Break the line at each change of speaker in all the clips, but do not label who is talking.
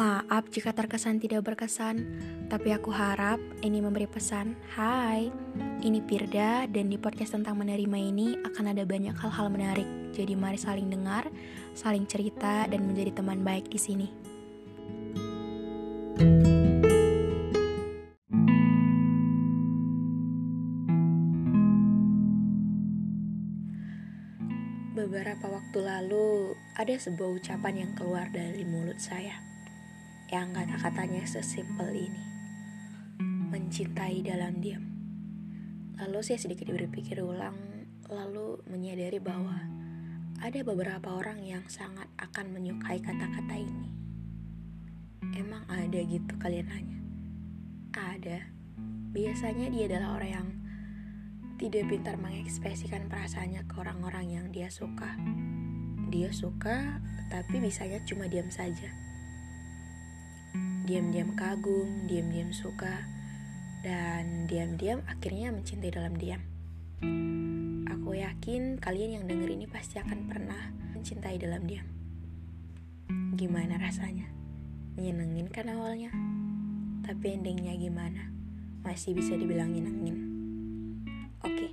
Maaf jika terkesan tidak berkesan, tapi aku harap ini memberi pesan. Hai, ini Pirda dan di podcast tentang menerima ini akan ada banyak hal-hal menarik. Jadi mari saling dengar, saling cerita dan menjadi teman baik di sini. Beberapa waktu lalu ada sebuah ucapan yang keluar dari mulut saya yang kata-katanya sesimpel ini. Mencintai dalam diam. Lalu saya sedikit berpikir ulang, lalu menyadari bahwa ada beberapa orang yang sangat akan menyukai kata-kata ini. Emang ada gitu kalian nanya? Ada. Biasanya dia adalah orang yang tidak pintar mengekspresikan perasaannya ke orang-orang yang dia suka. Dia suka, tapi bisanya cuma diam saja diam-diam kagum, diam-diam suka, dan diam-diam akhirnya mencintai dalam diam. Aku yakin kalian yang denger ini pasti akan pernah mencintai dalam diam. Gimana rasanya? Menyenengin kan awalnya? Tapi endingnya gimana? Masih bisa dibilang nyenengin. Oke,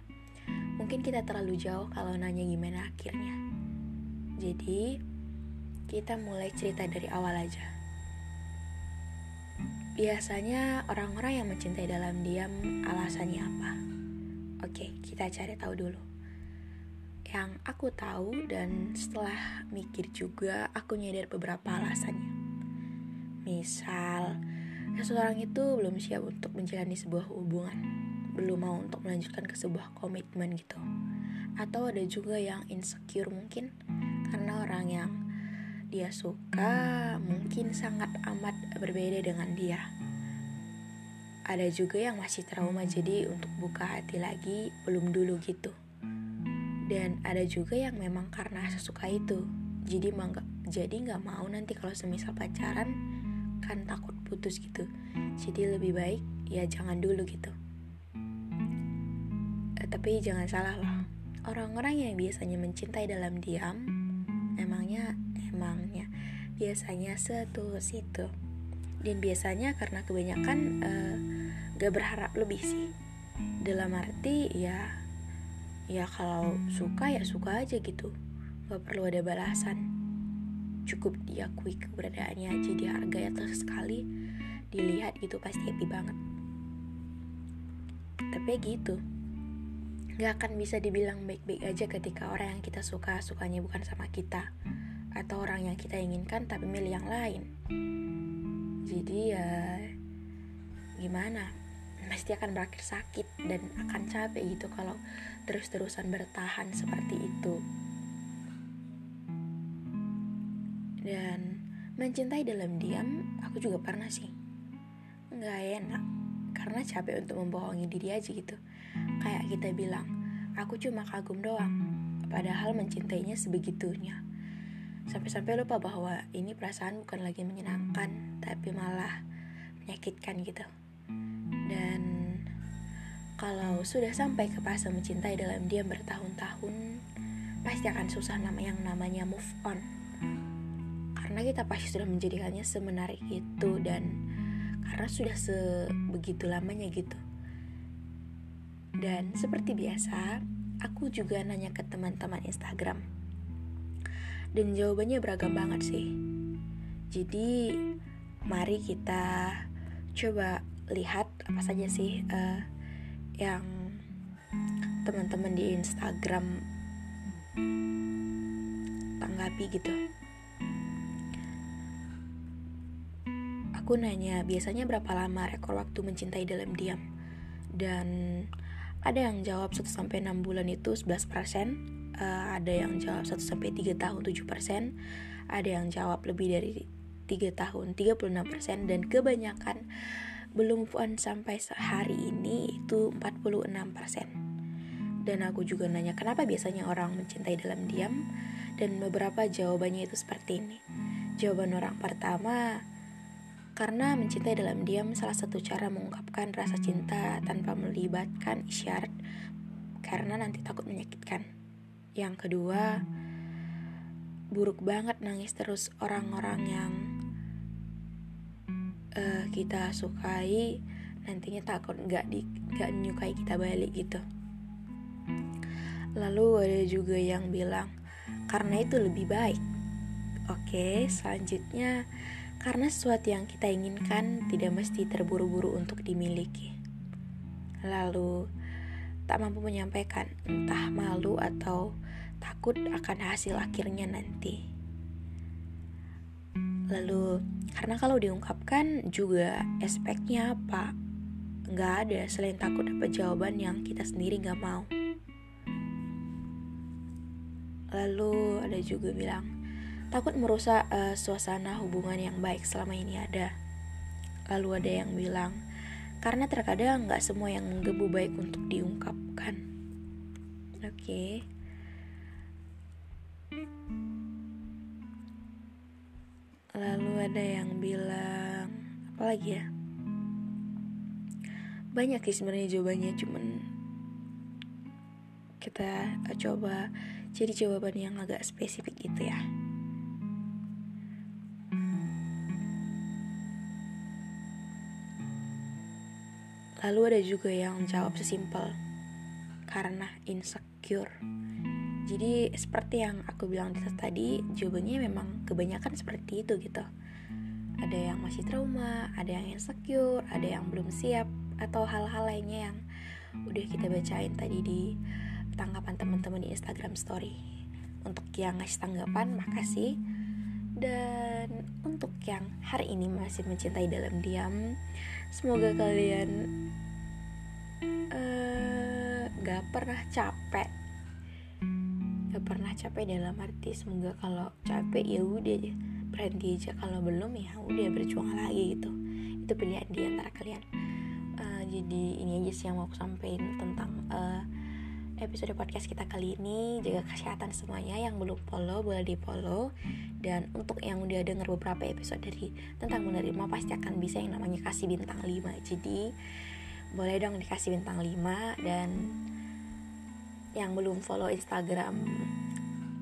mungkin kita terlalu jauh kalau nanya gimana akhirnya. Jadi, kita mulai cerita dari awal aja. Biasanya orang-orang yang mencintai dalam diam alasannya apa? Oke, kita cari tahu dulu. Yang aku tahu dan setelah mikir juga aku nyadar beberapa alasannya. Misal, seseorang itu belum siap untuk menjalani sebuah hubungan, belum mau untuk melanjutkan ke sebuah komitmen gitu. Atau ada juga yang insecure mungkin karena orang yang dia suka mungkin sangat amat berbeda dengan dia. Ada juga yang masih trauma jadi untuk buka hati lagi belum dulu gitu. Dan ada juga yang memang karena sesuka itu. Jadi mangga, jadi nggak mau nanti kalau semisal pacaran kan takut putus gitu. Jadi lebih baik ya jangan dulu gitu. Eh, tapi jangan salah loh. Orang-orang yang biasanya mencintai dalam diam emangnya emangnya biasanya setulus itu dan biasanya karena kebanyakan uh, gak berharap lebih sih. Dalam arti ya ya kalau suka ya suka aja gitu. Gak perlu ada balasan. Cukup diakui keberadaannya aja dihargai atau sekali dilihat gitu pasti happy banget. Tapi gitu. Gak akan bisa dibilang baik-baik aja ketika orang yang kita suka sukanya bukan sama kita atau orang yang kita inginkan tapi milih yang lain. Jadi ya gimana? Pasti akan berakhir sakit dan akan capek gitu kalau terus-terusan bertahan seperti itu. Dan mencintai dalam diam aku juga pernah sih. Nggak enak karena capek untuk membohongi diri aja gitu. Kayak kita bilang aku cuma kagum doang padahal mencintainya sebegitunya Sampai-sampai lupa bahwa ini perasaan bukan lagi menyenangkan, tapi malah menyakitkan gitu. Dan kalau sudah sampai ke fase mencintai dalam diam bertahun-tahun, pasti akan susah nama yang namanya move on. Karena kita pasti sudah menjadikannya semenarik itu dan karena sudah sebegitu lamanya gitu. Dan seperti biasa, aku juga nanya ke teman-teman Instagram dan jawabannya beragam banget sih. Jadi mari kita coba lihat apa saja sih uh, yang teman-teman di Instagram tanggapi gitu. Aku nanya biasanya berapa lama rekor waktu mencintai dalam diam dan ada yang jawab 1 sampai 6 bulan itu 11%, uh, ada yang jawab 1 sampai 3 tahun 7%, ada yang jawab lebih dari 3 tahun 36% dan kebanyakan belum puan sampai hari ini itu 46%. Dan aku juga nanya kenapa biasanya orang mencintai dalam diam dan beberapa jawabannya itu seperti ini. Jawaban orang pertama karena mencintai dalam diam salah satu cara mengungkapkan rasa cinta tanpa melibatkan isyarat karena nanti takut menyakitkan. Yang kedua, buruk banget nangis terus orang-orang yang uh, kita sukai nantinya takut nggak di nggak menyukai kita balik gitu. Lalu ada juga yang bilang karena itu lebih baik. Oke selanjutnya karena sesuatu yang kita inginkan tidak mesti terburu-buru untuk dimiliki. Lalu tak mampu menyampaikan entah malu atau takut akan hasil akhirnya nanti lalu karena kalau diungkapkan juga aspeknya apa nggak ada selain takut dapat jawaban yang kita sendiri nggak mau. Lalu ada juga bilang takut merusak uh, suasana hubungan yang baik selama ini ada. Lalu ada yang bilang karena terkadang nggak semua yang menggebu baik untuk diungkapkan. Oke. Okay. Lalu ada yang bilang apa lagi ya? banyak sih sebenarnya jawabannya cuman kita coba jadi jawaban yang agak spesifik gitu ya lalu ada juga yang jawab sesimpel karena insecure jadi seperti yang aku bilang tadi jawabannya memang kebanyakan seperti itu gitu ada yang masih trauma ada yang insecure ada yang belum siap atau hal-hal lainnya yang udah kita bacain tadi di tanggapan teman-teman di Instagram Story. Untuk yang ngasih tanggapan, makasih. Dan untuk yang hari ini masih mencintai dalam diam, semoga kalian uh, gak pernah capek. Pernah capek dalam arti semoga kalau capek ya udah berhenti aja kalau belum ya udah berjuang lagi gitu. Itu pilihan di antara kalian. Jadi ini aja sih yang mau aku sampaikan tentang uh, episode podcast kita kali ini. Jaga kesehatan semuanya yang belum follow boleh di follow dan untuk yang udah denger beberapa episode dari tentang menerima pasti akan bisa yang namanya kasih bintang 5 jadi boleh dong dikasih bintang 5 dan yang belum follow Instagram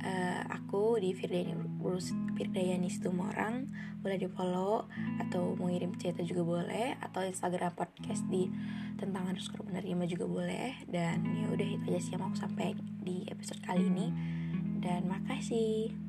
uh, aku di Firdayani Firdayani orang boleh di follow atau mau ngirim cerita juga boleh atau Instagram podcast di tentang underscore menerima juga boleh. Dan ya udah itu aja sih yang mau aku sampaikan di episode kali ini. Dan makasih